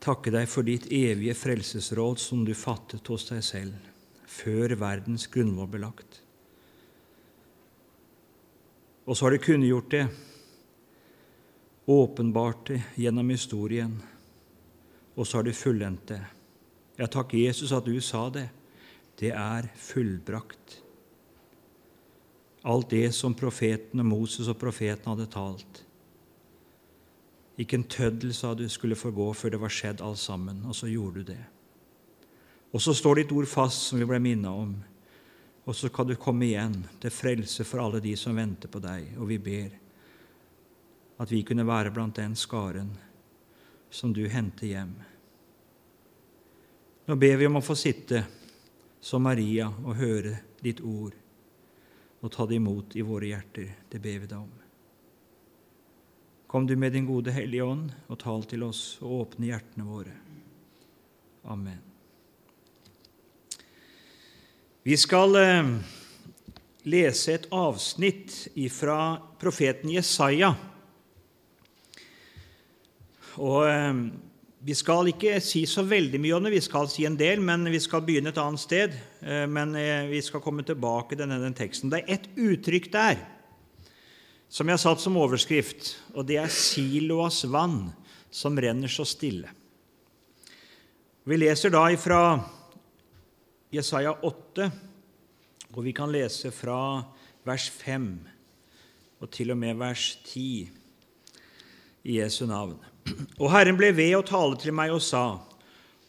takke deg for ditt evige frelsesråd som du fattet hos deg selv, før verdens grunnvoll ble lagt. Og så har du kunngjort det, åpenbart det gjennom historien, og så har du fullendt det. Jeg takker Jesus at du sa det. Det er fullbrakt. Alt det som profeten og Moses og profeten hadde talt. Ikke en tøddel, sa du, skulle forgå før det var skjedd alt sammen. Og så gjorde du det. Og så står ditt ord fast, som vi ble minnet om. Og så kan du komme igjen til frelse for alle de som venter på deg. Og vi ber at vi kunne være blant den skaren som du henter hjem. Nå ber vi om å få sitte som Maria og høre ditt ord og ta det imot i våre hjerter. Det ber vi deg om. Kom du med din gode Hellige Ånd og tal til oss og åpne hjertene våre. Amen. Vi skal eh, lese et avsnitt fra profeten Jesaja. Og eh, Vi skal ikke si så veldig mye om det, vi skal si en del, men vi skal begynne et annet sted. Eh, men vi skal komme tilbake til denne teksten. Det er ett uttrykk der som jeg har satt som overskrift, og det er Siloas vann som renner så stille. Vi leser da fra Jesaja 8, og vi kan lese fra vers 5 og til og med vers 10 i Jesu navn. Og Herren ble ved å tale til meg og sa:"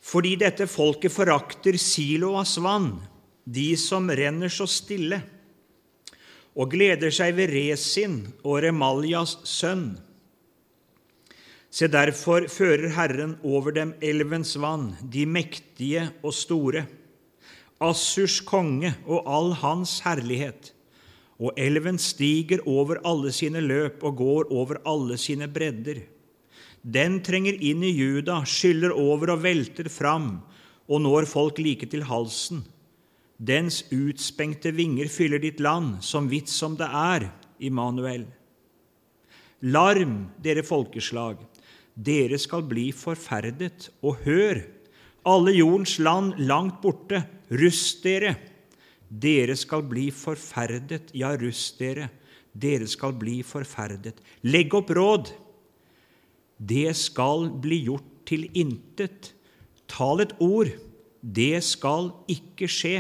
Fordi dette folket forakter Siloas vann, de som renner så stille, og gleder seg ved Resin og Remaljas sønn. Se, derfor fører Herren over dem elvens vann, de mektige og store, Assurs konge og all hans herlighet. Og elven stiger over alle sine løp og går over alle sine bredder. Den trenger inn i Juda, skyller over og velter fram, og når folk like til halsen. Dens utspengte vinger fyller ditt land, som vidt som det er, Immanuel. Larm, dere folkeslag, dere skal bli forferdet, og hør, alle jordens land langt borte, rust dere. Dere skal bli forferdet, ja, rust dere, dere skal bli forferdet. Legg opp råd. Det skal bli gjort til intet. Tal et ord. Det skal ikke skje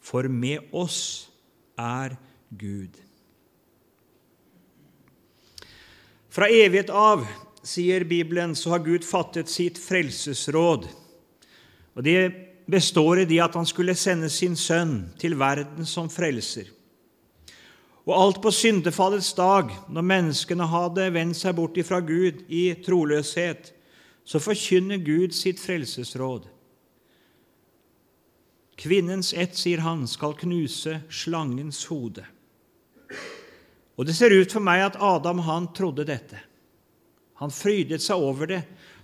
for med oss er Gud. Fra evighet av, sier Bibelen, så har Gud fattet sitt frelsesråd. Og Det består i det at han skulle sende sin sønn til verden som frelser. Og alt på syndefallets dag, når menneskene hadde vendt seg bort ifra Gud i troløshet, så forkynner Gud sitt frelsesråd. Kvinnens ett, sier han, skal knuse slangens hode. Og Det ser ut for meg at Adam han trodde dette. Han frydet seg over det.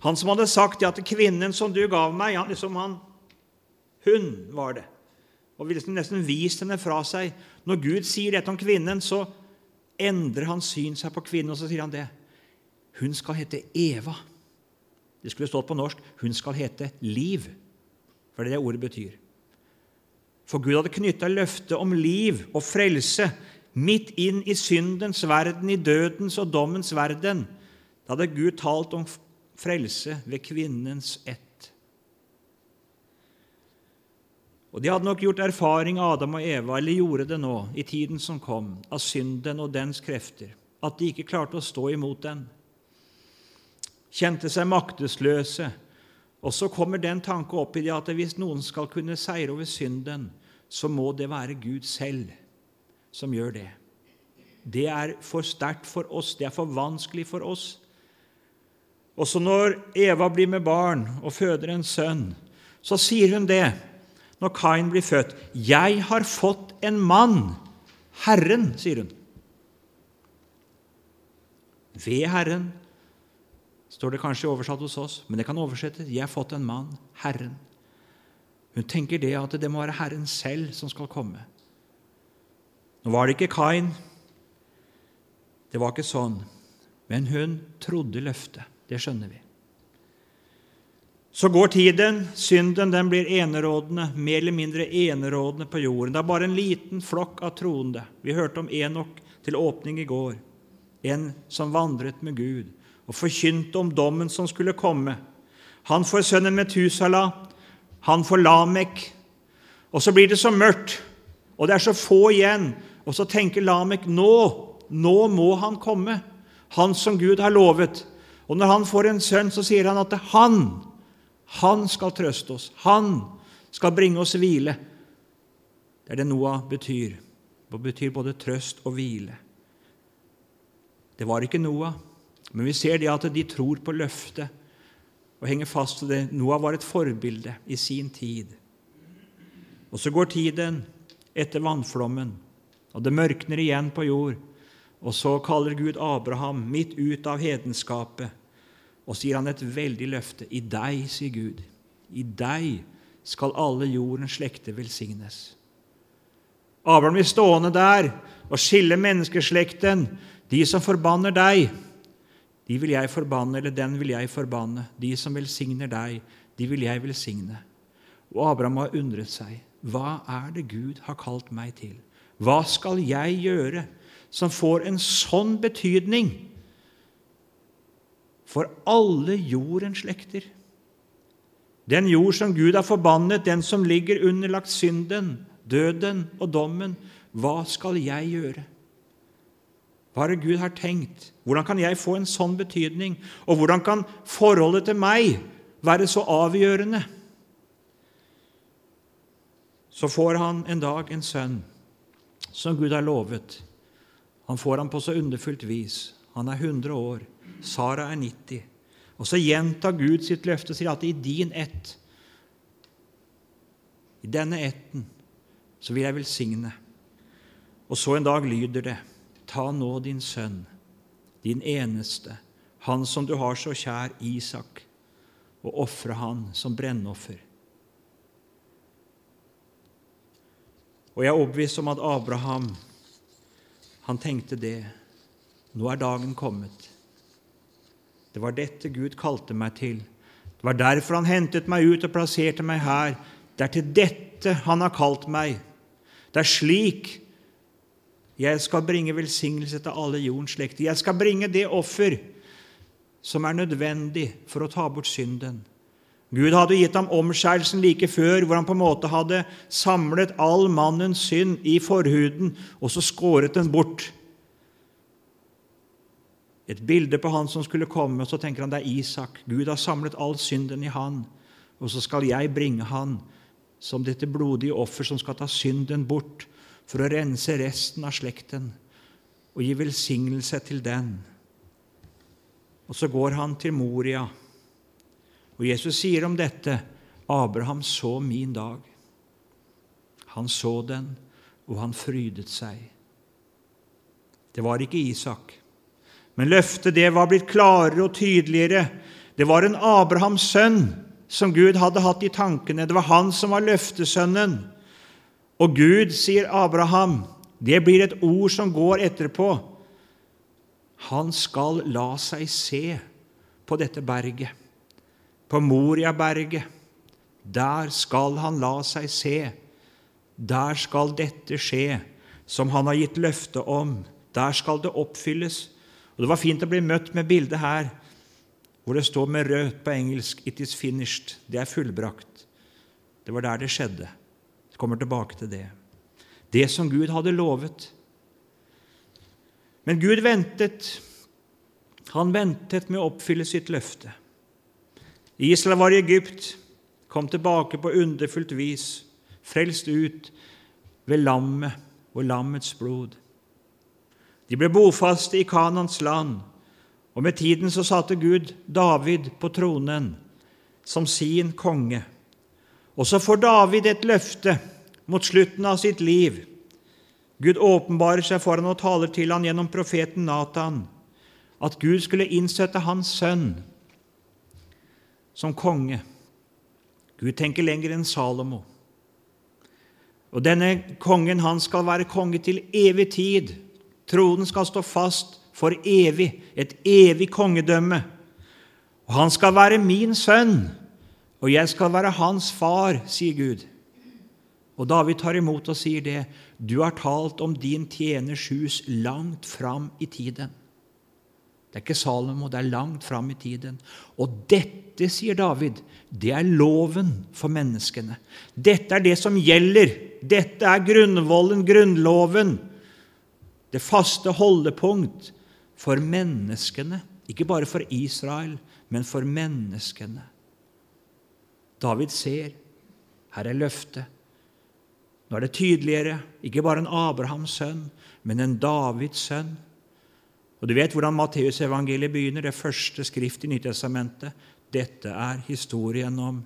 Han som hadde sagt ja, til kvinnen som du gav meg, han, liksom han, hun var det. Og ville nesten vist henne fra seg. Når Gud sier dette om kvinnen, så endrer han syn seg på kvinnen, og så sier han det. Hun skal hete Eva. Det skulle stått på norsk. Hun skal hete Liv. For det er det ordet betyr. For Gud hadde knytta løftet om liv og frelse midt inn i syndens verden, i dødens og dommens verden. Da hadde Gud talt om frelse ved kvinnens ett. Og De hadde nok gjort erfaring, Adam og Eva, eller gjorde det nå, i tiden som kom, av synden og dens krefter, at de ikke klarte å stå imot den. Kjente seg maktesløse, og så kommer den tanke opp i det at hvis noen skal kunne seire over synden, så må det være Gud selv som gjør det. Det er for sterkt for oss, det er for vanskelig for oss. Også når Eva blir med barn og føder en sønn, så sier hun det når Kain blir født. 'Jeg har fått en mann, Herren', sier hun. Ved Herren står det kanskje oversatt hos oss, men det kan oversettes 'Jeg har fått en mann, Herren'. Hun tenker det at det må være Herren selv som skal komme. Nå var det ikke Kain. Det var ikke sånn. Men hun trodde løftet. Det skjønner vi. Så går tiden, synden den blir enerådende, mer eller mindre enerådende på jorden. Det er bare en liten flokk av troende. Vi hørte om Enok til åpning i går. En som vandret med Gud og forkynte om dommen som skulle komme. Han får sønnen Metusala, han får Lamek. Og så blir det så mørkt, og det er så få igjen. Og så tenker Lamek nå, nå må han komme, han som Gud har lovet. Og når han får en sønn, så sier han at han han skal trøste oss. Han skal bringe oss hvile. Det er det Noah betyr. Det betyr både trøst og hvile. Det var ikke Noah, men vi ser det at de tror på løftet og henger fast ved det. Noah var et forbilde i sin tid. Og så går tiden etter vannflommen, og det mørkner igjen på jord. Og så kaller Gud Abraham midt ut av hedenskapet og gir han et veldig løfte. I deg, sier Gud, i deg skal alle jordens slekter velsignes. Abraham blir stående der og skille menneskeslekten. De som forbanner deg, de vil jeg forbanne, eller den vil jeg forbanne. De som velsigner deg, de vil jeg velsigne. Og Abraham har undret seg. Hva er det Gud har kalt meg til? Hva skal jeg gjøre som får en sånn betydning? for alle jordens slekter. Den jord som Gud har forbannet, den som ligger underlagt synden, døden og dommen, hva skal jeg gjøre? Hva er det Gud har tenkt? Hvordan kan jeg få en sånn betydning? Og hvordan kan forholdet til meg være så avgjørende? Så får han en dag en sønn som Gud har lovet. Han får ham på så underfullt vis. Han er 100 år. Sara er 90. Og så gjentar Gud sitt løfte og sier at i din ett, i denne etten, så vil jeg velsigne. Og så en dag lyder det, ta nå din sønn, din eneste, han som du har så kjær, Isak, og ofre han som brennoffer. Og jeg er overbevist om at Abraham, han tenkte det. Nå er dagen kommet. Det var dette Gud kalte meg til. Det var derfor han hentet meg ut og plasserte meg her. Det er til dette han har kalt meg. Det er slik jeg skal bringe velsignelse til alle jordens slekter. Jeg skal bringe det offer som er nødvendig for å ta bort synden. Gud hadde gitt ham omskjærelsen like før, hvor han på en måte hadde samlet all mannens synd i forhuden og så skåret den bort et bilde på han som skulle komme, og så tenker han det er Isak. Gud har samlet all synden i han, og så skal jeg bringe han som dette blodige offer som skal ta synden bort for å rense resten av slekten og gi velsignelse til den. Og så går han til Moria, og Jesus sier om dette Abraham så min dag. Han så den, og han frydet seg. Det var ikke Isak. Men løftet det var blitt klarere og tydeligere. Det var en Abrahams sønn som Gud hadde hatt i tankene. Det var han som var løftesønnen. Og Gud, sier Abraham, det blir et ord som går etterpå. Han skal la seg se på dette berget, på Moriaberget. Der skal han la seg se. Der skal dette skje, som han har gitt løfte om. Der skal det oppfylles. Og Det var fint å bli møtt med bildet her hvor det står med rødt på engelsk 'It is finished'. Det er fullbrakt. Det var der det skjedde. Vi kommer tilbake til det. Det som Gud hadde lovet. Men Gud ventet. Han ventet med å oppfylle sitt løfte. Israel var i Egypt, kom tilbake på underfullt vis, frelst ut ved lammet og lammets blod. De ble bofaste i Kanans land, og med tiden så satte Gud David på tronen som sin konge. Og så får David et løfte mot slutten av sitt liv. Gud åpenbarer seg for han og taler til han gjennom profeten Natan at Gud skulle innsette hans sønn som konge. Gud tenker lenger enn Salomo. Og denne kongen han skal være konge til evig tid Tronen skal stå fast for evig, et evig kongedømme. Og han skal være min sønn, og jeg skal være hans far, sier Gud. Og David tar imot og sier det. Du har talt om din tjeners hus langt fram i tiden. Det er ikke Salomo, det er langt fram i tiden. Og dette, sier David, det er loven for menneskene. Dette er det som gjelder. Dette er grunnvollen, grunnloven. Det faste holdepunkt for menneskene. Ikke bare for Israel, men for menneskene. David ser. Her er løftet. Nå er det tydeligere. Ikke bare en Abrahams sønn, men en Davids sønn. Og Du vet hvordan Matteusevangeliet begynner, det første skrift i Nytestamentet. Dette er historien om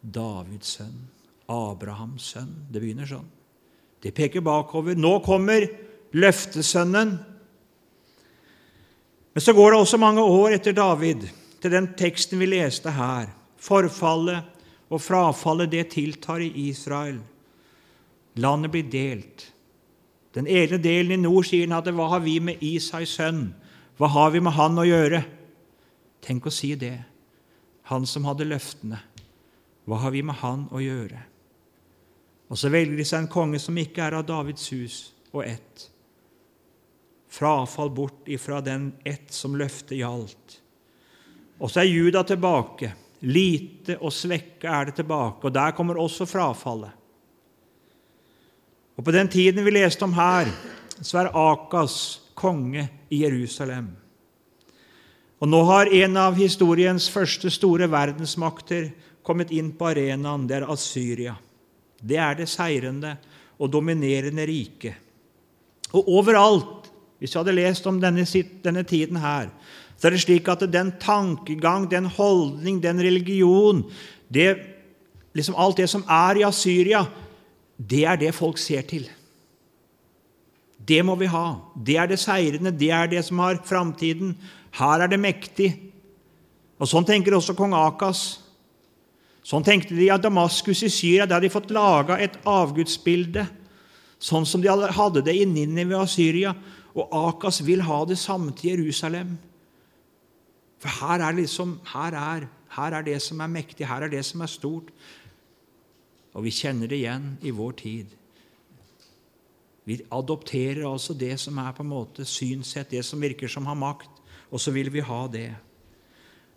Davids sønn, Abrahams sønn. Det begynner sånn. Det peker bakover. Nå kommer løftesønnen. Men så går det også mange år etter David, til den teksten vi leste her. Forfallet og frafallet, det tiltar i Israel. Landet blir delt. Den ene delen i nord sier han at 'Hva har vi med Isai sønn? Hva har vi med han å gjøre?' Tenk å si det. Han som hadde løftene. Hva har vi med han å gjøre? Og så velger de seg en konge som ikke er av Davids hus og ett. Frafall bort ifra den ett som løftet gjaldt. Og så er Juda tilbake. Lite og svekke er det tilbake, og der kommer også frafallet. Og På den tiden vi leste om her, så er Akas konge i Jerusalem. Og Nå har en av historiens første store verdensmakter kommet inn på arenaen. Det er Assyria. Det er det seirende og dominerende riket. Og overalt, hvis vi hadde lest om denne, denne tiden her, så er det slik at den tankegang, den holdning, den religion, det, liksom alt det som er i Assyria, det er det folk ser til. Det må vi ha. Det er det seirende, det er det som har framtiden. Her er det mektig. Og Sånn tenker også kong Akas. Sånn tenkte de at Damaskus i Syria. Der de fått laga et avgudsbilde, sånn som de hadde det i Ninive og Syria. Og Akas vil ha det samme til Jerusalem. For her er, liksom, her er, her er det som er mektig, her er det som er stort. Og vi kjenner det igjen i vår tid. Vi adopterer altså det som er på en måte synsett, det som virker som har makt, og så vil vi ha det.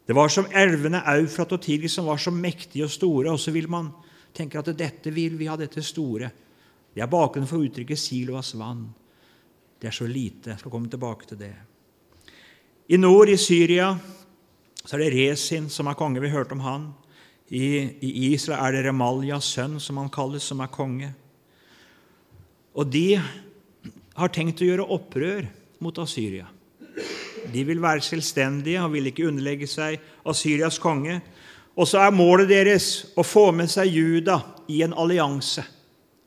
Det var som elvene Eufrat og Tigris som var så mektige og store, og så vil man tenke at dette vil vi ha, dette store. Det er bakgrunnen for uttrykket 'Siloas vann'. Det er så lite. Jeg skal komme tilbake til det. I nord, i Syria, så er det Resin som er konge. Vi hørte om han. I, I, Israel er det Remaljas sønn, som han kalles, som er konge. Og de har tenkt å gjøre opprør mot Asyria. De vil være selvstendige og vil ikke underlegge seg Asyrias konge. Og så er målet deres å få med seg Juda i en allianse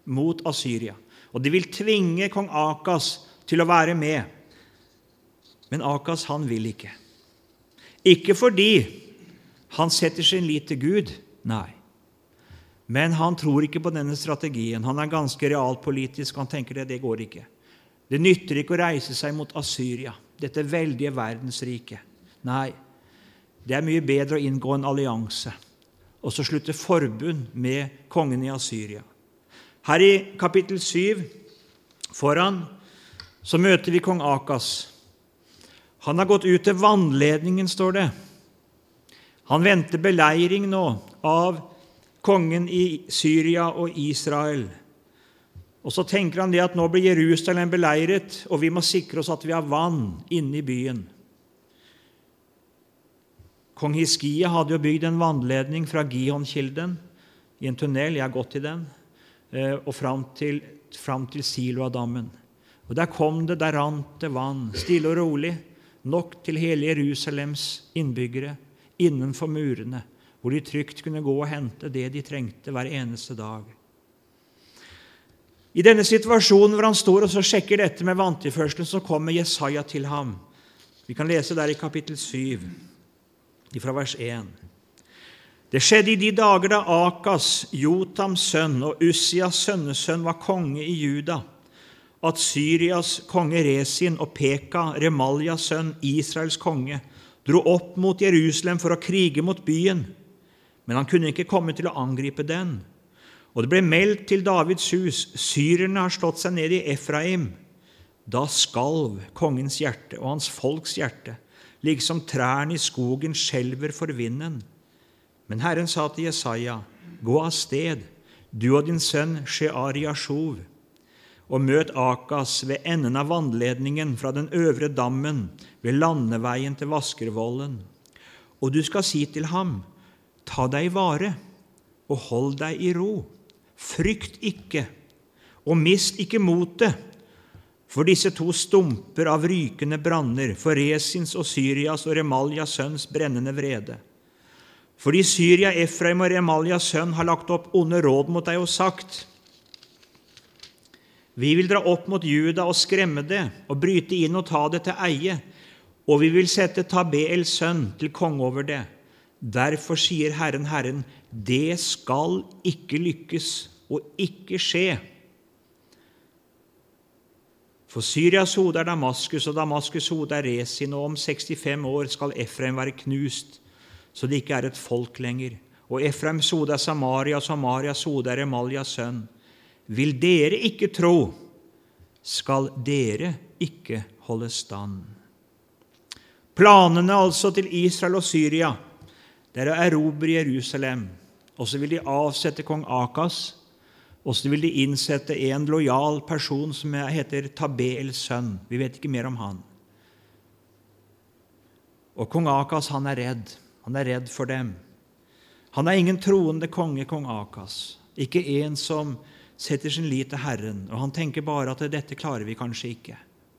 mot Asyria. Og de vil tvinge kong Akas til å være med. Men Akas han vil ikke. Ikke fordi han setter sin lit til Gud. Nei. Men han tror ikke på denne strategien. Han er ganske realpolitisk. Han tenker det, det går ikke. Det nytter ikke å reise seg mot Asyria, dette veldige verdensriket. Nei, det er mye bedre å inngå en allianse og så slutte forbund med kongen i Asyria. Her i kapittel 7 foran så møter vi kong Akas. Han har gått ut til vannledningen, står det. Han venter beleiring nå av kongen i Syria og Israel. Og så tenker han det at nå blir Jerusalem beleiret, og vi må sikre oss at vi har vann inne i byen. Kong Hiskia hadde jo bygd en vannledning fra Gihon-kilden i en tunnel, jeg har gått i den, eh, og fram til, fram til Siloadammen. Og Der kom det, der rant det vann, stille og rolig, nok til hele Jerusalems innbyggere innenfor murene, hvor de trygt kunne gå og hente det de trengte hver eneste dag. I denne situasjonen hvor han står og så sjekker dette med vanntilførselen, så kommer Jesaja til ham. Vi kan lese der i kapittel 7, fra vers 1. Det skjedde i de dager da Akas, Jotams sønn og Ussias sønnesønn var konge i Juda, at Syrias konge Resin og Peka, Remaljas sønn, Israels konge, dro opp mot Jerusalem for å krige mot byen. men han kunne ikke komme til å angripe den. Og det ble meldt til Davids hus syrerne har slått seg ned i Efraim. Da skalv kongens hjerte og hans folks hjerte, liksom trærne i skogen skjelver for vinden. Men Herren sa til Jesaja, gå av sted, du og din sønn Sheariashov, og møt Akas ved enden av vannledningen fra den øvre dammen ved landeveien til Vaskervollen. Og du skal si til ham, ta deg i vare og hold deg i ro. Frykt ikke, og mist ikke motet, for disse to stumper av rykende branner, for Resins og Syrias og Remaljas sønns brennende vrede. Fordi Syria, Efraim og Remaljas sønn har lagt opp onde råd mot deg og sagt:" Vi vil dra opp mot Juda og skremme det og bryte inn og ta det til eie, og vi vil sette Tabeels sønn til konge over det. Derfor sier Herren, Herren, det skal ikke lykkes og ikke skje. For Syrias hode er Damaskus, og Damaskus' hode er Resin, og om 65 år skal Efraim være knust, så det ikke er et folk lenger. Og Efraims hode er Samaria, og Samarias hode er Emalias sønn. Vil dere ikke tro, skal dere ikke holde stand. Planene altså til Israel og Syria det er å erobre Jerusalem. Og så vil de avsette kong Akas, og så vil de innsette en lojal person som heter Tabels sønn. Vi vet ikke mer om han. Og kong Akas han er redd. Han er redd for dem. Han er ingen troende konge, kong Akas. Ikke en som setter sin lit til Herren, og han tenker bare at 'dette klarer vi kanskje ikke'.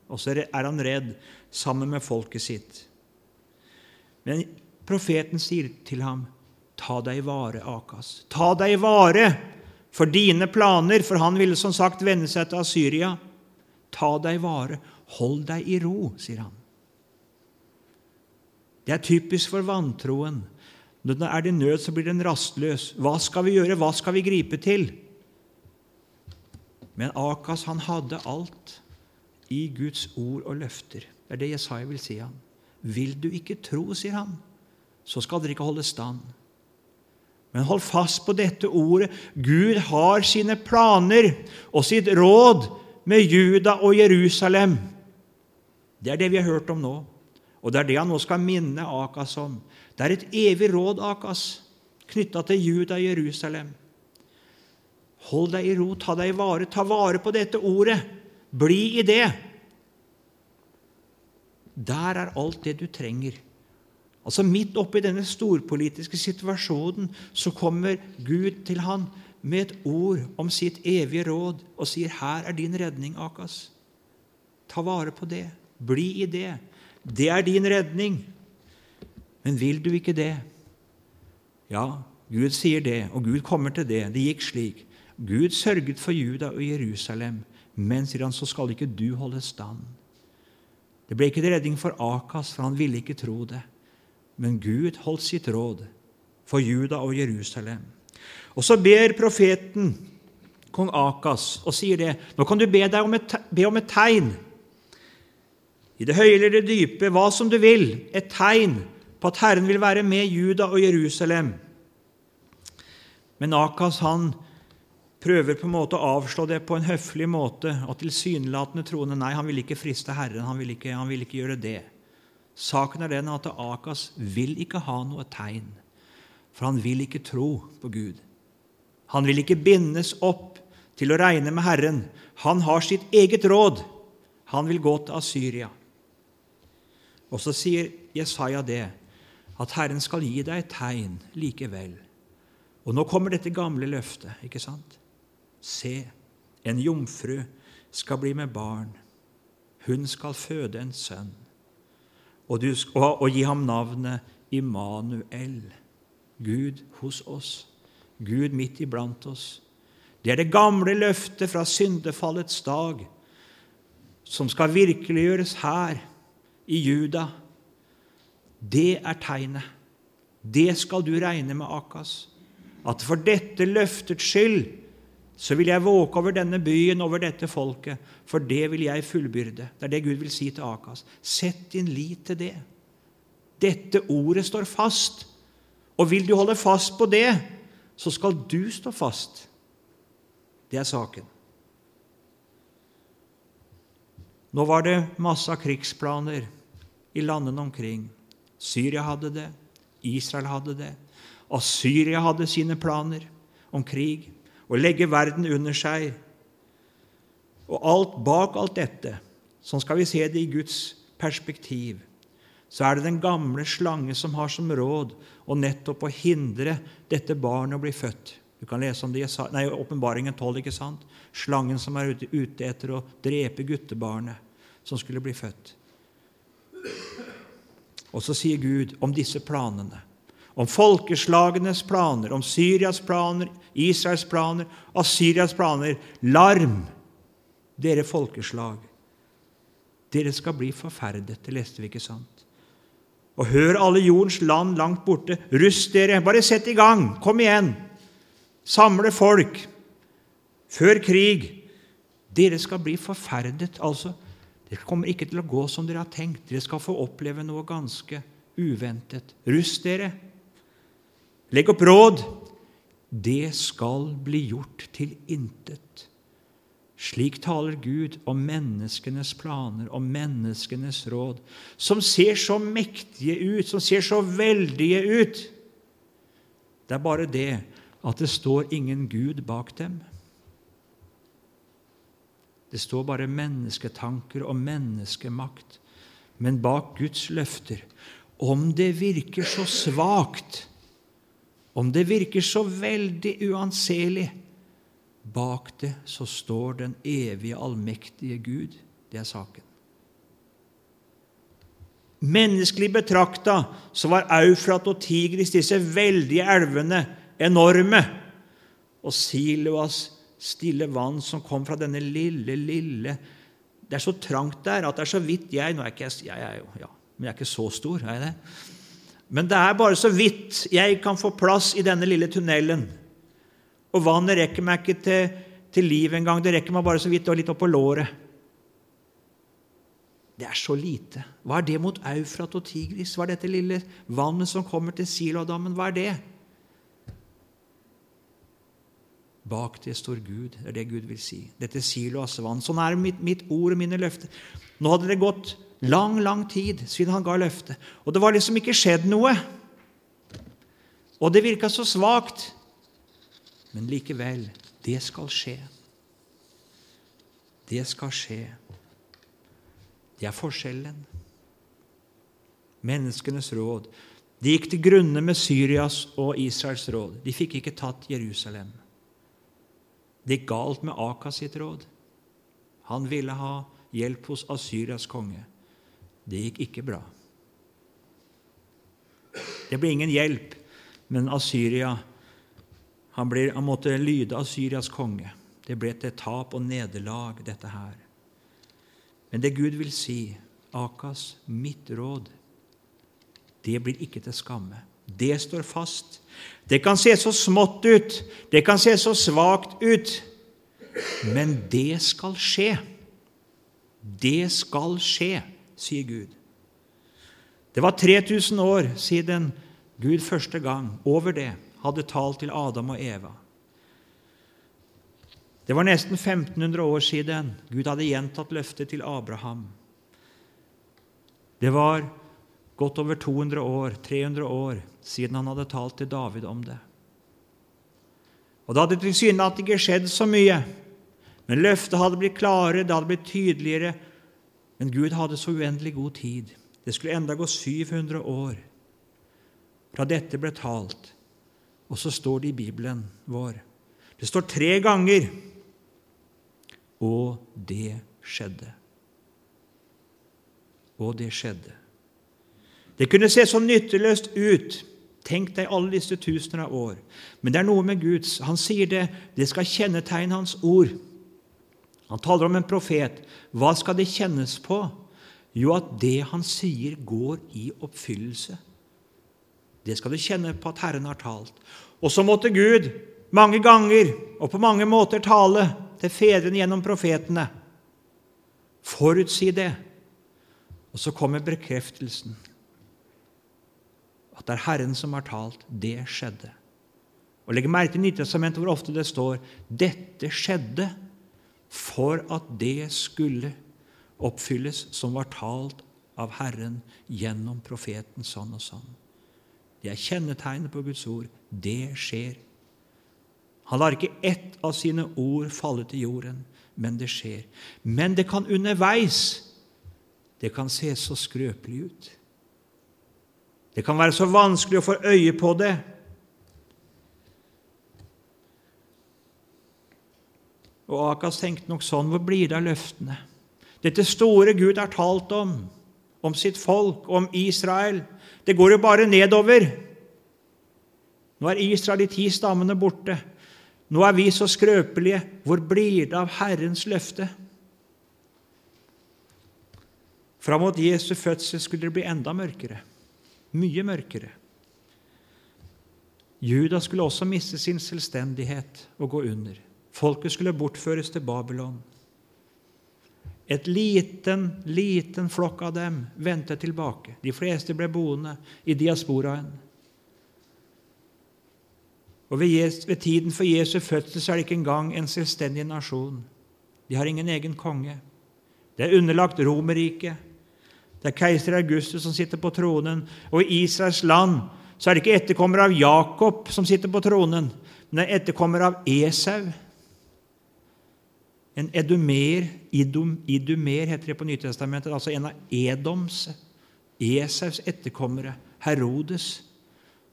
Og så er han redd sammen med folket sitt. Men profeten sier til ham, 'Ta deg i vare, Akas. Ta deg i vare for dine planer.' For han ville som sagt vende seg til Asyria. Ta deg i vare. Hold deg i ro, sier han. Det er typisk for vantroen. Når det er det nød, så blir den rastløs. Hva skal vi gjøre? Hva skal vi gripe til? Men Akas han hadde alt i Guds ord og løfter. Det er det Jesaja vil si han. Vil du ikke tro, sier han, så skal dere ikke holde stand. Men hold fast på dette ordet. Gud har sine planer og sitt råd med Juda og Jerusalem. Det er det vi har hørt om nå, og det er det han nå skal minne Akas om. Det er et evig råd, Akas, knytta til Juda og Jerusalem. Hold deg i ro, ta deg i vare, ta vare på dette ordet. Bli i det. Der er alt det du trenger. Altså Midt oppi denne storpolitiske situasjonen så kommer Gud til han med et ord om sitt evige råd og sier, 'Her er din redning, Akas. Ta vare på det. Bli i det. Det er din redning.' Men vil du ikke det? Ja, Gud sier det, og Gud kommer til det. Det gikk slik. Gud sørget for Juda og Jerusalem, men sier han, så skal ikke du holde stand. Det ble ikke redning for Akas, for han ville ikke tro det. Men Gud holdt sitt råd for Juda og Jerusalem. Og så ber profeten kong Akas og sier det. Nå kan du be, om et, be om et tegn. I det høye eller det dype, hva som du vil. Et tegn på at Herren vil være med Juda og Jerusalem. Men Akas han prøver på en måte å avslå det på en høflig måte og tilsynelatende troende nei, han vil ikke friste Herren, han vil ikke, vil ikke gjøre det. Saken er den at Akas vil ikke ha noe tegn, for han vil ikke tro på Gud. Han vil ikke bindes opp til å regne med Herren. Han har sitt eget råd. Han vil gå til Asyria. Og så sier Jesaja det, at Herren skal gi deg et tegn likevel. Og nå kommer dette gamle løftet, ikke sant? Se, en jomfru skal bli med barn. Hun skal føde en sønn, og, du, og, og gi ham navnet Immanuel. Gud hos oss. Gud midt iblant oss. Det er det gamle løftet fra syndefallets dag som skal virkeliggjøres her i Juda. Det er tegnet. Det skal du regne med, Akas. At for dette løftets skyld så vil jeg våke over denne byen, over dette folket, for det vil jeg fullbyrde. Det er det Gud vil si til Akas. Sett din lit til det. Dette ordet står fast, Og vil du holde fast på det, så skal du stå fast. Det er saken. Nå var det masse krigsplaner i landene omkring. Syria hadde det, Israel hadde det. Assyria hadde sine planer om krig, å legge verden under seg. Og alt bak alt dette, sånn skal vi se det i Guds perspektiv, så er det den gamle slange som har som råd å nettopp å hindre dette barnet å bli født. Du kan lese om det i Åpenbaringen 12. ikke sant? Slangen som er ute, ute etter å drepe guttebarnet som skulle bli født. Og så sier Gud om disse planene, om folkeslagenes planer, om Syrias planer, Israels planer, Assyrias planer Larm, dere folkeslag! Dere skal bli forferdet. Det leste vi ikke sant? Og hør alle jordens land langt borte. Rust dere! Bare sett i gang! Kom igjen! Samle folk før krig. Dere skal bli forferdet. Altså, det kommer ikke til å gå som dere har tenkt. Dere skal få oppleve noe ganske uventet. Rust dere. Legg opp råd. Det skal bli gjort til intet. Slik taler Gud om menneskenes planer, om menneskenes råd, som ser så mektige ut, som ser så veldige ut. Det er bare det at det står ingen Gud bak dem. Det står bare mennesketanker og menneskemakt. Men bak Guds løfter, om det virker så svakt, om det virker så veldig uanselig, bak det så står den evige, allmektige Gud. Det er saken. Menneskelig betrakta så var Eufrat og Tigris, disse veldige elvene, enorme. Og Siloas stille vann som kom fra denne lille, lille Det er så trangt der at det er så vidt jeg Nå er ikke jeg, jeg er jo, ja, men jeg er ikke så stor, er jeg det? Men det er bare så vidt jeg kan få plass i denne lille tunnelen. Og vannet rekker meg ikke til, til liv engang. Det rekker meg bare så vidt og litt opp på låret. Det er så lite. Hva er det mot Eufrat og Tigris? Hva er dette lille vannet som kommer til Siloadammen? Hva er det? Bak det står Gud. Det er det Gud vil si. Dette Siloas vann. Sånn er mitt, mitt ord og mine løfter. Nå hadde det gått lang, lang tid siden han ga løftet, og det var liksom ikke skjedd noe. Og det virka så svakt. Men likevel det skal skje. Det skal skje. Det er forskjellen. Menneskenes råd. De gikk til grunne med Syrias og Israels råd. De fikk ikke tatt Jerusalem. Det gikk galt med Akas sitt råd. Han ville ha hjelp hos Asyrias konge. Det gikk ikke bra. Det ble ingen hjelp, men Assyria han, ble, han måtte lyde Assyrias konge. Det ble til tap og nederlag, dette her. Men det Gud vil si, Akas, mitt råd, det blir ikke til skamme. Det står fast. Det kan se så smått ut, det kan se så svakt ut, men det skal skje. Det skal skje, sier Gud. Det var 3000 år siden Gud første gang over det hadde talt til Adam og Eva. Det var nesten 1500 år siden Gud hadde gjentatt løftet til Abraham. Det var Godt over 200 år, 300 år siden han hadde talt til David om det. Og Det hadde tilsynelatende ikke skjedd så mye, men løftet hadde blitt klarere, det hadde blitt tydeligere. Men Gud hadde så uendelig god tid. Det skulle enda gå 700 år fra dette ble talt. Og så står det i Bibelen vår Det står tre ganger og det skjedde. Og det skjedde. Det kunne se så nytteløst ut. Tenk deg alle disse tusener av år. Men det er noe med Guds. Han sier det. Det skal kjennetegne Hans ord. Han taler om en profet. Hva skal det kjennes på? Jo, at det han sier, går i oppfyllelse. Det skal du kjenne på at Herren har talt. Og så måtte Gud mange ganger og på mange måter tale til fedrene gjennom profetene. Forutsi det. Og så kommer bekreftelsen. at det er Herren som har talt. Det skjedde. Og Legg merke til Nytestamentet hvor ofte det står 'dette skjedde' for at det skulle oppfylles som var talt av Herren gjennom profeten sånn og sånn. Det er kjennetegnet på Guds ord. Det skjer. Han lar ikke ett av sine ord falle til jorden, men det skjer. Men det kan underveis Det kan se så skrøpelig ut. Det kan være så vanskelig å få øye på det. Og Akas tenkte nok sånn Hvor blir det av løftene? Dette store Gud har talt om, om sitt folk, om Israel. Det går jo bare nedover. Nå er Israel de ti stammene borte. Nå er vi så skrøpelige. Hvor blir det av Herrens løfte? Fram mot Jesu fødsel skulle det bli enda mørkere. Mye mørkere. Juda skulle også miste sin selvstendighet og gå under. Folket skulle bortføres til Babylon. Et liten, liten flokk av dem vendte tilbake. De fleste ble boende i diasporaen. Og ved, tiden for Jesu fødsel så er det ikke engang en selvstendig nasjon. De har ingen egen konge. Det er underlagt Romerriket. Det er keiser Augustus som sitter på tronen. Og i Israels land så er det ikke etterkommer av Jakob som sitter på tronen, men det er etterkommer av Esau en edomer, idom, idumer heter det på Nytestamentet, altså en av Edoms, Esaus etterkommere, Herodes,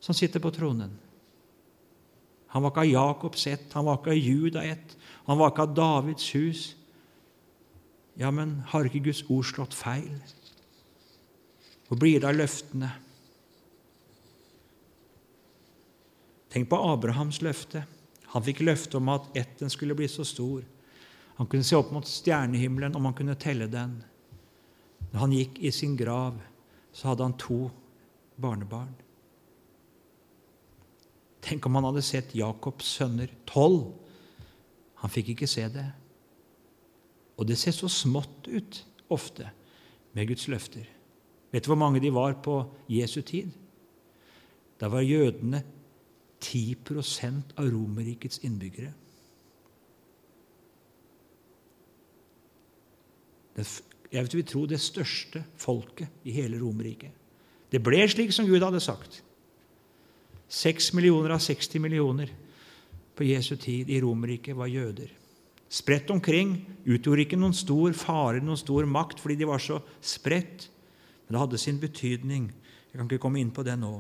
som sitter på tronen. Han var ikke av Jakobs ett, han var ikke av Juda ett, han var ikke av Davids hus. Ja, men har ikke Guds ord slått feil? Hvor blir det av løftene? Tenk på Abrahams løfte. Han fikk løfte om at ætten skulle bli så stor han kunne se opp mot stjernehimmelen om han kunne telle den. Når han gikk i sin grav, så hadde han to barnebarn. Tenk om han hadde sett Jakobs sønner, tolv. Han fikk ikke se det. Og det ser så smått ut ofte med Guds løfter. Vet du hvor mange de var på Jesu tid? Da var jødene 10% av Romerrikets innbyggere. Jeg vil tro det største folket i hele Romerriket. Det ble slik som Gud hadde sagt. Seks millioner av 60 millioner på Jesu tid i Romerriket var jøder. Spredt omkring, utgjorde ikke noen stor fare, noen stor makt, fordi de var så spredt. Men det hadde sin betydning. Jeg kan ikke komme inn på det nå.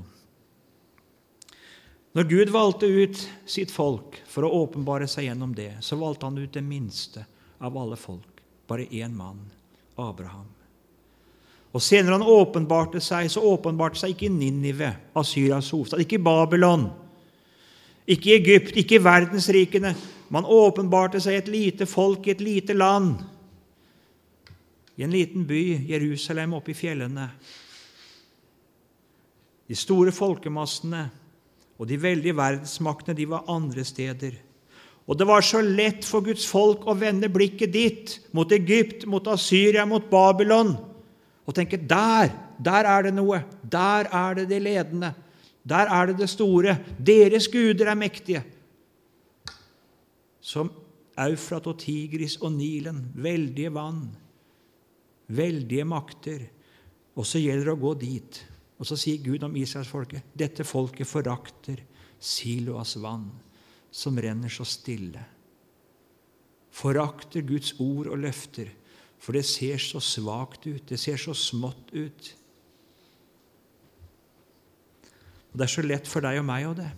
Når Gud valgte ut sitt folk for å åpenbare seg gjennom det, så valgte han ut det minste av alle folk bare én mann Abraham. Og Senere han åpenbarte seg, så åpenbarte seg ikke i Ninive, Asyrias hovedstad, ikke i Babylon, ikke i Egypt, ikke i verdensrikene. Man åpenbarte seg i et lite folk i et lite land, i en liten by, Jerusalem, oppe i fjellene. De store folkemassene og de veldige verdensmaktene de var andre steder. Og det var så lett for Guds folk å vende blikket dit, mot Egypt, mot Asyria, mot Babylon, og tenke der, der er det noe. Der er det det ledende. Der er det det store. Deres guder er mektige. Som Eufrat og Tigris og Nilen, veldige vann, veldige makter. Og så gjelder det å gå dit. Og så sier Gud om Israelsfolket dette folket forakter Siloas vann som renner så stille. Forakter Guds ord og løfter, for det ser så svakt ut, det ser så smått ut. Og Det er så lett for deg og meg og det.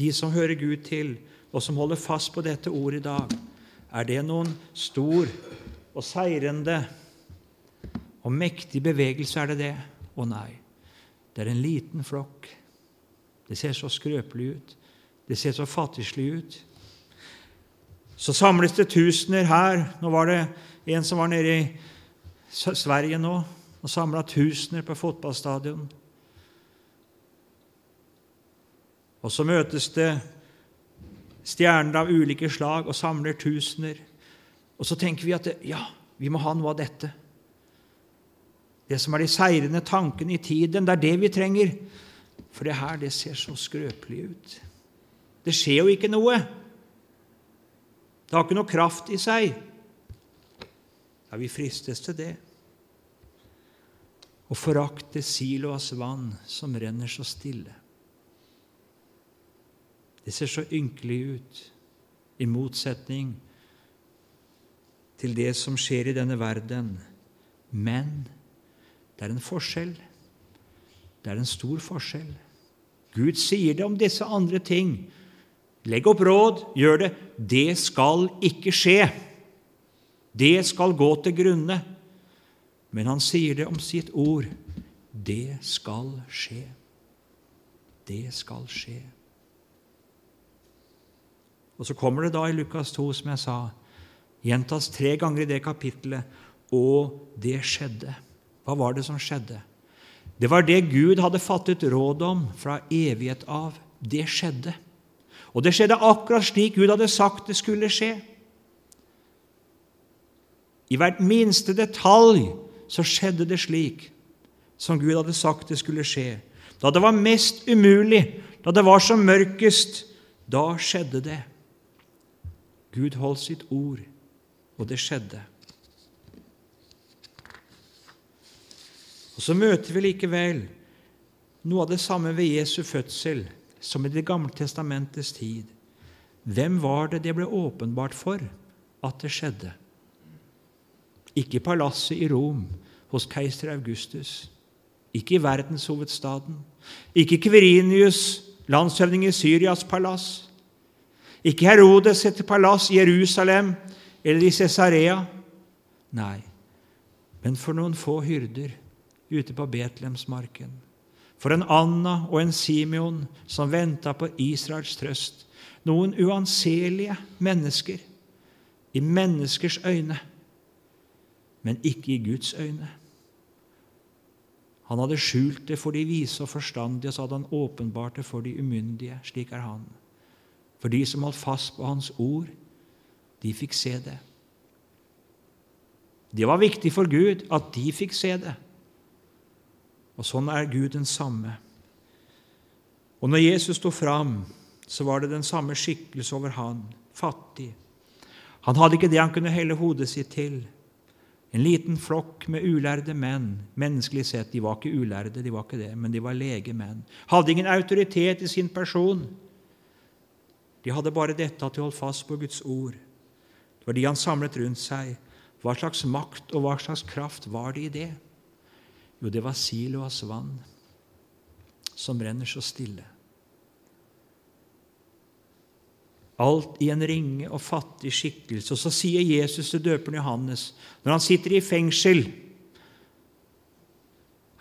De som hører Gud til, og som holder fast på dette ordet i dag, er det noen stor og seirende og mektig bevegelse? Er det det? Å nei. Det er en liten flokk det ser så skrøpelig ut. Det ser så fattigslig ut. Så samles det tusener her. Nå var det en som var nede i Sverige nå og samla tusener på fotballstadion. Og så møtes det stjerner av ulike slag og samler tusener. Og så tenker vi at det, ja, vi må ha noe av dette. Det som er de seirende tankene i tiden. Det er det vi trenger. For det her, det ser så skrøpelig ut. Det skjer jo ikke noe. Det har ikke noe kraft i seg. Ja, vi fristes til det. Og forakte Siloas vann som renner så stille. Det ser så ynkelig ut, i motsetning til det som skjer i denne verden. Men det er en forskjell. Det er en stor forskjell. Gud sier det om disse andre ting. Legg opp råd, gjør det. Det skal ikke skje. Det skal gå til grunne. Men han sier det om sitt ord. Det skal skje. Det skal skje. Og så kommer det da i Lukas 2, som jeg sa, gjentas tre ganger i det kapittelet, og det skjedde. Hva var det som skjedde? Det var det Gud hadde fattet råd om fra evighet av. Det skjedde. Og det skjedde akkurat slik Gud hadde sagt det skulle skje. I hvert minste detalj så skjedde det slik som Gud hadde sagt det skulle skje. Da det var mest umulig, da det var som mørkest, da skjedde det. Gud holdt sitt ord, og det skjedde. Og Så møter vi likevel noe av det samme ved Jesu fødsel som i Det gamle testamentets tid. Hvem var det det ble åpenbart for at det skjedde? Ikke i palasset i Rom hos keiser Augustus, ikke i verdenshovedstaden, ikke Kverinius, landshøvding i Syrias palass, ikke Herodes etter palass i Jerusalem eller i Cesarea. Nei, men for noen få hyrder ute på Betlehemsmarken. For en Anna og en Simeon som venta på Israels trøst. Noen uanselige mennesker i menneskers øyne, men ikke i Guds øyne. Han hadde skjult det for de vise og forstandige, så hadde han åpenbart det for de umyndige. Slik er han. For de som holdt fast på hans ord, de fikk se det. Det var viktig for Gud at de fikk se det. Og sånn er Gud den samme. Og når Jesus sto fram, så var det den samme skikkelse over han, fattig. Han hadde ikke det han kunne helle hodet sitt til. En liten flokk med ulærde menn. Menneskelig sett, de var ikke ulærde, de var ikke det, men de var legemenn. Hadde ingen autoritet i sin person. De hadde bare dette at de holdt fast på Guds ord. Det var de han samlet rundt seg. Hva slags makt og hva slags kraft var det i det? Jo, det var Siloas vann som renner så stille. Alt i en ringe og fattig skikkelse. Og så sier Jesus til døperen Johannes, når han sitter i fengsel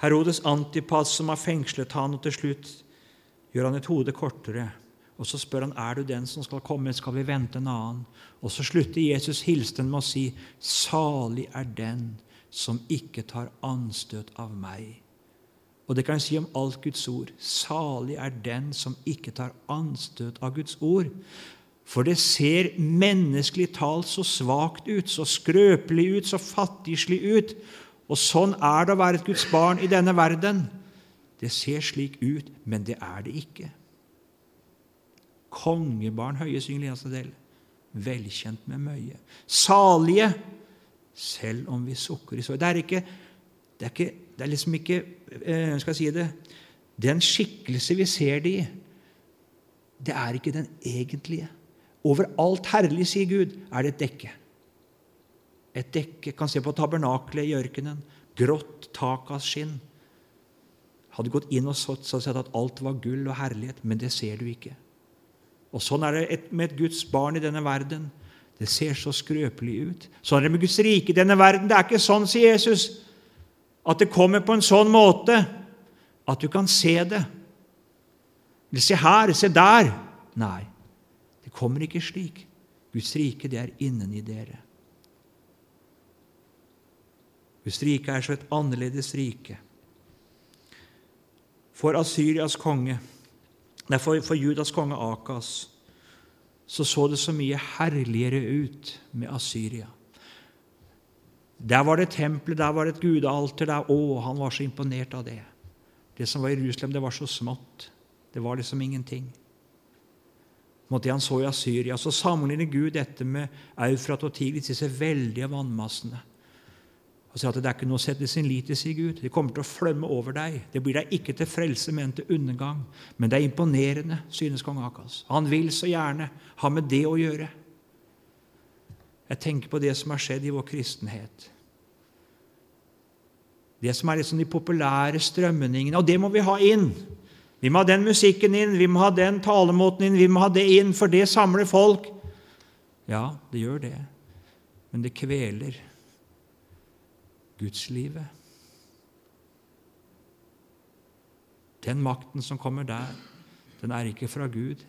Herodes Antipas, som har fengslet han, og til slutt gjør han et hode kortere. Og Så spør han er du den som skal komme, skal vi vente en annen. Og Så slutter Jesus hilsen med å si, salig er den som ikke tar anstøt av meg. Og det kan jeg si om alt Guds ord. Salig er den som ikke tar anstøt av Guds ord. For det ser menneskelig talt så svakt ut, så skrøpelig ut, så fattigslig ut. Og sånn er det å være et Guds barn i denne verden. Det ser slik ut, men det er det ikke. Kongebarn høye synger Linas. Velkjent med møye. Salige selv om vi sukker i sorg. Det er ikke det er, ikke, det er liksom ikke Hvordan skal jeg si det, Den skikkelse vi ser det i, det er ikke den egentlige. Over alt herlig, sier Gud, er det et dekke. Et dekke kan se på tabernakelet i ørkenen. Grått tak av skinn. Hadde gått inn og sett, så sett at alt var gull og herlighet, men det ser du ikke. Og Sånn er det med et Guds barn i denne verden. Det ser så skrøpelig ut. Sånn er det med Guds rike i denne verden. Det er ikke sånn, sier Jesus, at det kommer på en sånn måte at du kan se det. Se her, se der. Nei, det kommer ikke slik. Guds rike, det er inneni dere. Guds rike er så et annerledes rike. For Asyrias konge, nei, for, for Judas konge Akas så så det så mye herligere ut med Asyria. Der var det tempelet, der var det et gudealter. Der, å, han var så imponert av det. Det som var i Jerusalem, det var så smått. Det var liksom ingenting. Måtte han så i Asyria, så sammenligner Gud dette med Eufrat og Tigris, disse veldige vannmassene. Og sier at det er ikke noe å sette sin lit til, sier Gud. Det kommer til å flømme over deg. Det blir deg ikke til frelse, men til undergang. Men det er imponerende, synes kong Akas. Han vil så gjerne ha med det å gjøre. Jeg tenker på det som har skjedd i vår kristenhet. Det som er liksom de populære strømningene. Og det må vi ha inn. Vi må ha den musikken inn, vi må ha den talemåten inn, vi må ha det inn, for det samler folk. Ja, det gjør det, men det kveler gudslivet. Den makten som kommer der, den er ikke fra Gud.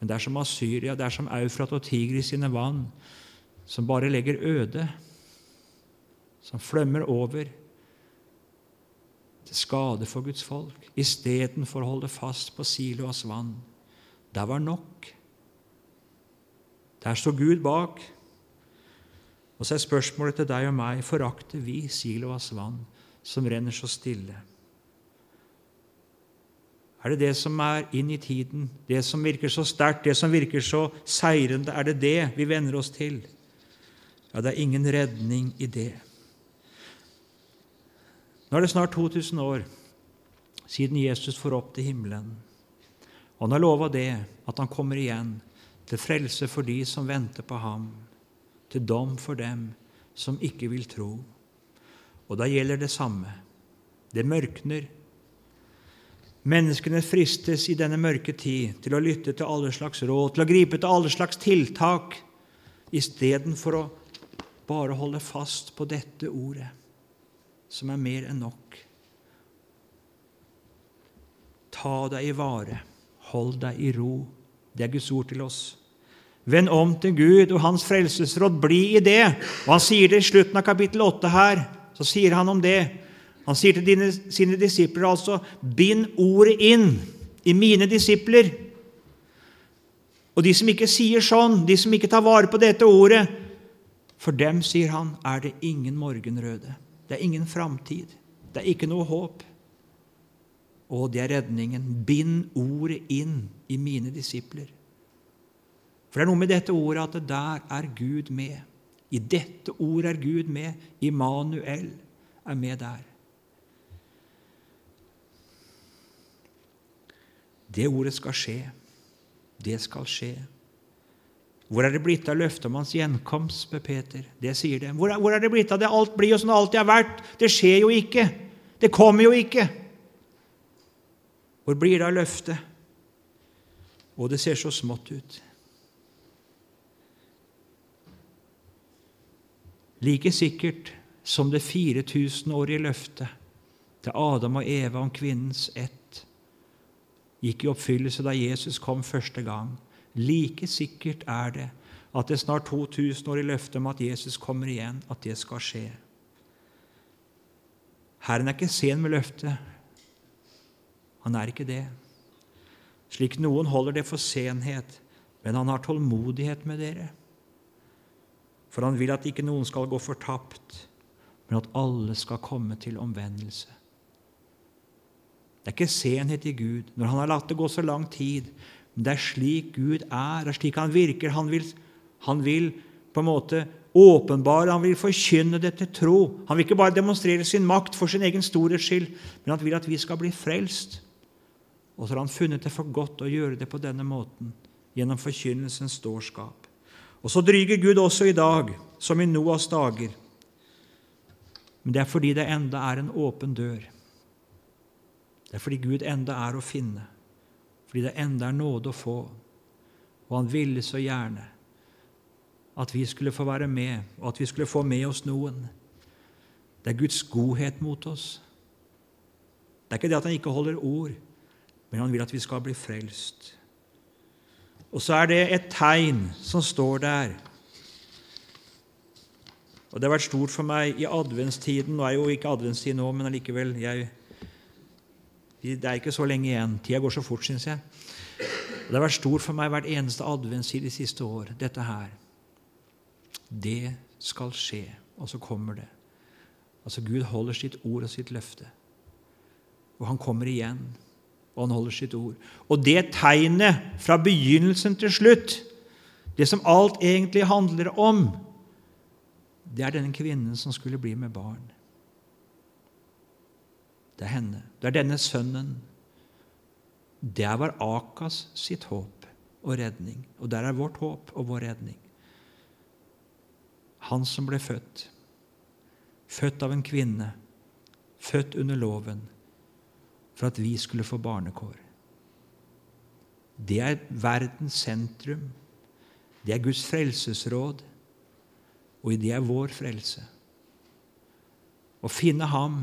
Men det er som Asyria, det er som Eufrat og Tigris sine vann, som bare legger øde, som flømmer over til skade for Guds folk, istedenfor å holde fast på Siloas vann. Der var nok. Der står Gud bak. Og så er spørsmålet til deg og meg forakter vi Silovas vann, som renner så stille? Er det det som er inn i tiden, det som virker så sterkt, det som virker så seirende? Er det det vi venner oss til? Ja, det er ingen redning i det. Nå er det snart 2000 år siden Jesus får opp til himmelen. Og han har lova det, at han kommer igjen, til frelse for de som venter på ham, til dom for dem som ikke vil tro. Og da gjelder det samme. Det mørkner. Menneskene fristes i denne mørke tid til å lytte til alle slags råd, til å gripe til alle slags tiltak, istedenfor å bare holde fast på dette ordet som er mer enn nok. Ta deg i vare, hold deg i ro. Det er Guds ord til oss. Vend om til Gud og Hans frelsesråd. Bli i det. Og Han sier det i slutten av kapittel 8 her. Så sier han om det. Han sier til dine, sine disipler altså bind ordet inn i mine disipler. Og de som ikke sier sånn, de som ikke tar vare på dette ordet, for dem, sier han, er det ingen morgenrøde. Det er ingen framtid. Det er ikke noe håp. Og det er redningen. Bind ordet inn i mine disipler. For det er noe med dette ordet at det der er Gud med. I dette ordet er Gud med. Immanuel er med der. Det ordet skal skje. Det skal skje. Hvor er det blitt av løftet om hans gjenkomst? spør Peter. Det sier det. Hvor er, hvor er det blitt av det? Alt blir jo som det alltid har vært. Det skjer jo ikke. Det kommer jo ikke. Hvor blir det av løftet? Og det ser så smått ut. Like sikkert som det 4000-årige løftet til Adam og Eva om kvinnens ett gikk i oppfyllelse da Jesus kom første gang, Like sikkert er det at det snart 2000 år i løftet om at Jesus kommer igjen, at det skal skje. Herren er ikke sen med løftet. Han er ikke det. Slik noen holder det for senhet, men han har tålmodighet med dere. For han vil at ikke noen skal gå fortapt, men at alle skal komme til omvendelse. Det er ikke senhet i Gud når han har latt det gå så lang tid, men det er slik Gud er, det er slik han virker. Han vil, han vil på en måte åpenbare, han vil forkynne det til tro. Han vil ikke bare demonstrere sin makt for sin egen storhets skyld, men han vil at vi skal bli frelst. Og så har han funnet det for godt å gjøre det på denne måten, gjennom forkynnelsens dårskap. Og så dryger Gud også i dag, som i Noas dager. Men det er fordi det enda er en åpen dør. Det er fordi Gud enda er å finne fordi det enda er nåde å få. Og han ville så gjerne at vi skulle få være med, og at vi skulle få med oss noen. Det er Guds godhet mot oss. Det er ikke det at han ikke holder ord, men han vil at vi skal bli frelst. Og så er det et tegn som står der. Og Det har vært stort for meg i adventstiden. Nå er jo ikke adventstid nå, men allikevel. Det er ikke så lenge igjen. Tida går så fort, syns jeg. Og Det har vært stort for meg hvert eneste adventstid de siste år, dette her. Det skal skje og så kommer det. Altså Gud holder sitt ord og sitt løfte. Og han kommer igjen, og han holder sitt ord. Og det tegnet fra begynnelsen til slutt, det som alt egentlig handler om, det er denne kvinnen som skulle bli med barn. Det er henne. Det er denne sønnen. Det var Akas sitt håp og redning. Og der er vårt håp og vår redning. Han som ble født, født av en kvinne, født under loven, for at vi skulle få barnekår. Det er verdens sentrum. Det er Guds frelsesråd, og det er vår frelse. Å finne ham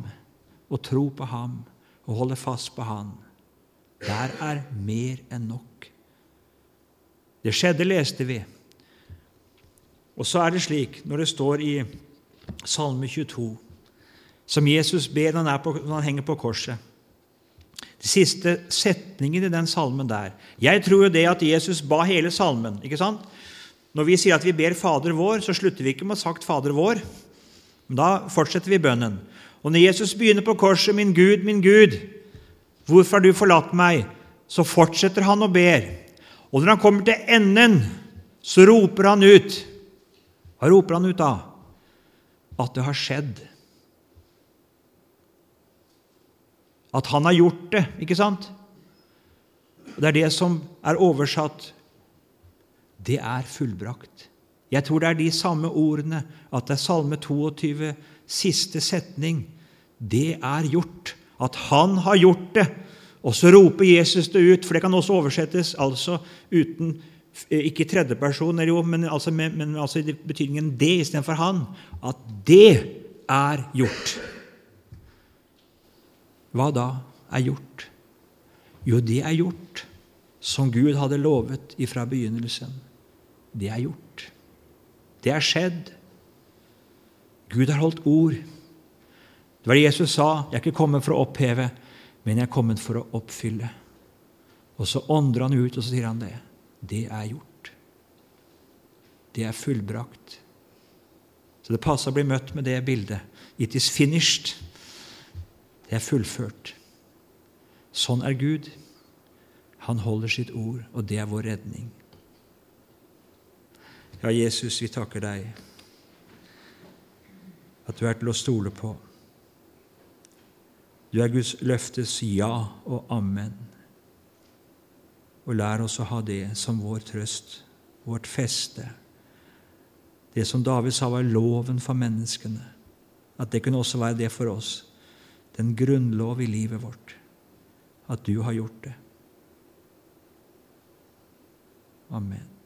og tro på ham og holde fast på han, der er mer enn nok. Det skjedde, leste vi. Og så er det slik, når det står i Salme 22, som Jesus ber når han, på, når han henger på korset siste setningen i den salmen der Jeg tror jo det at Jesus ba hele salmen. ikke sant? Når vi sier at vi ber Fader vår, så slutter vi ikke med å sagt Fader vår. Men da fortsetter vi bønnen. Og når Jesus begynner på korset, 'Min Gud, min Gud, hvorfor har du forlatt meg?' så fortsetter han å ber. Og når han kommer til enden, så roper han ut. Hva roper han ut da? At det har skjedd. At han har gjort det, ikke sant? Det er det som er oversatt. Det er fullbrakt. Jeg tror det er de samme ordene, at det er Salme 22 siste setning, det er gjort. At han har gjort det. Og så roper Jesus det ut, for det kan også oversettes altså uten ikke i tredjeperson, men, altså, men altså i betydningen det istedenfor han. At det er gjort. Hva da er gjort? Jo, det er gjort som Gud hadde lovet ifra begynnelsen. Det er gjort. Det er skjedd. Gud har holdt ord. Det var det Jesus sa. 'Jeg er ikke kommet for å oppheve, men jeg er kommet for å oppfylle.' Og så ånder han ut, og så sier han det. Det er gjort. Det er fullbrakt. Så det passer å bli møtt med det bildet. It is finished. Det er fullført. Sånn er Gud. Han holder sitt ord, og det er vår redning. Ja, Jesus, vi takker deg at du er til å stole på. Du er Guds løftes ja og amen. Og lær oss å ha det som vår trøst, vårt feste. Det som David sa var loven for menneskene, at det kunne også være det for oss. Den grunnlov i livet vårt. At du har gjort det. Amen.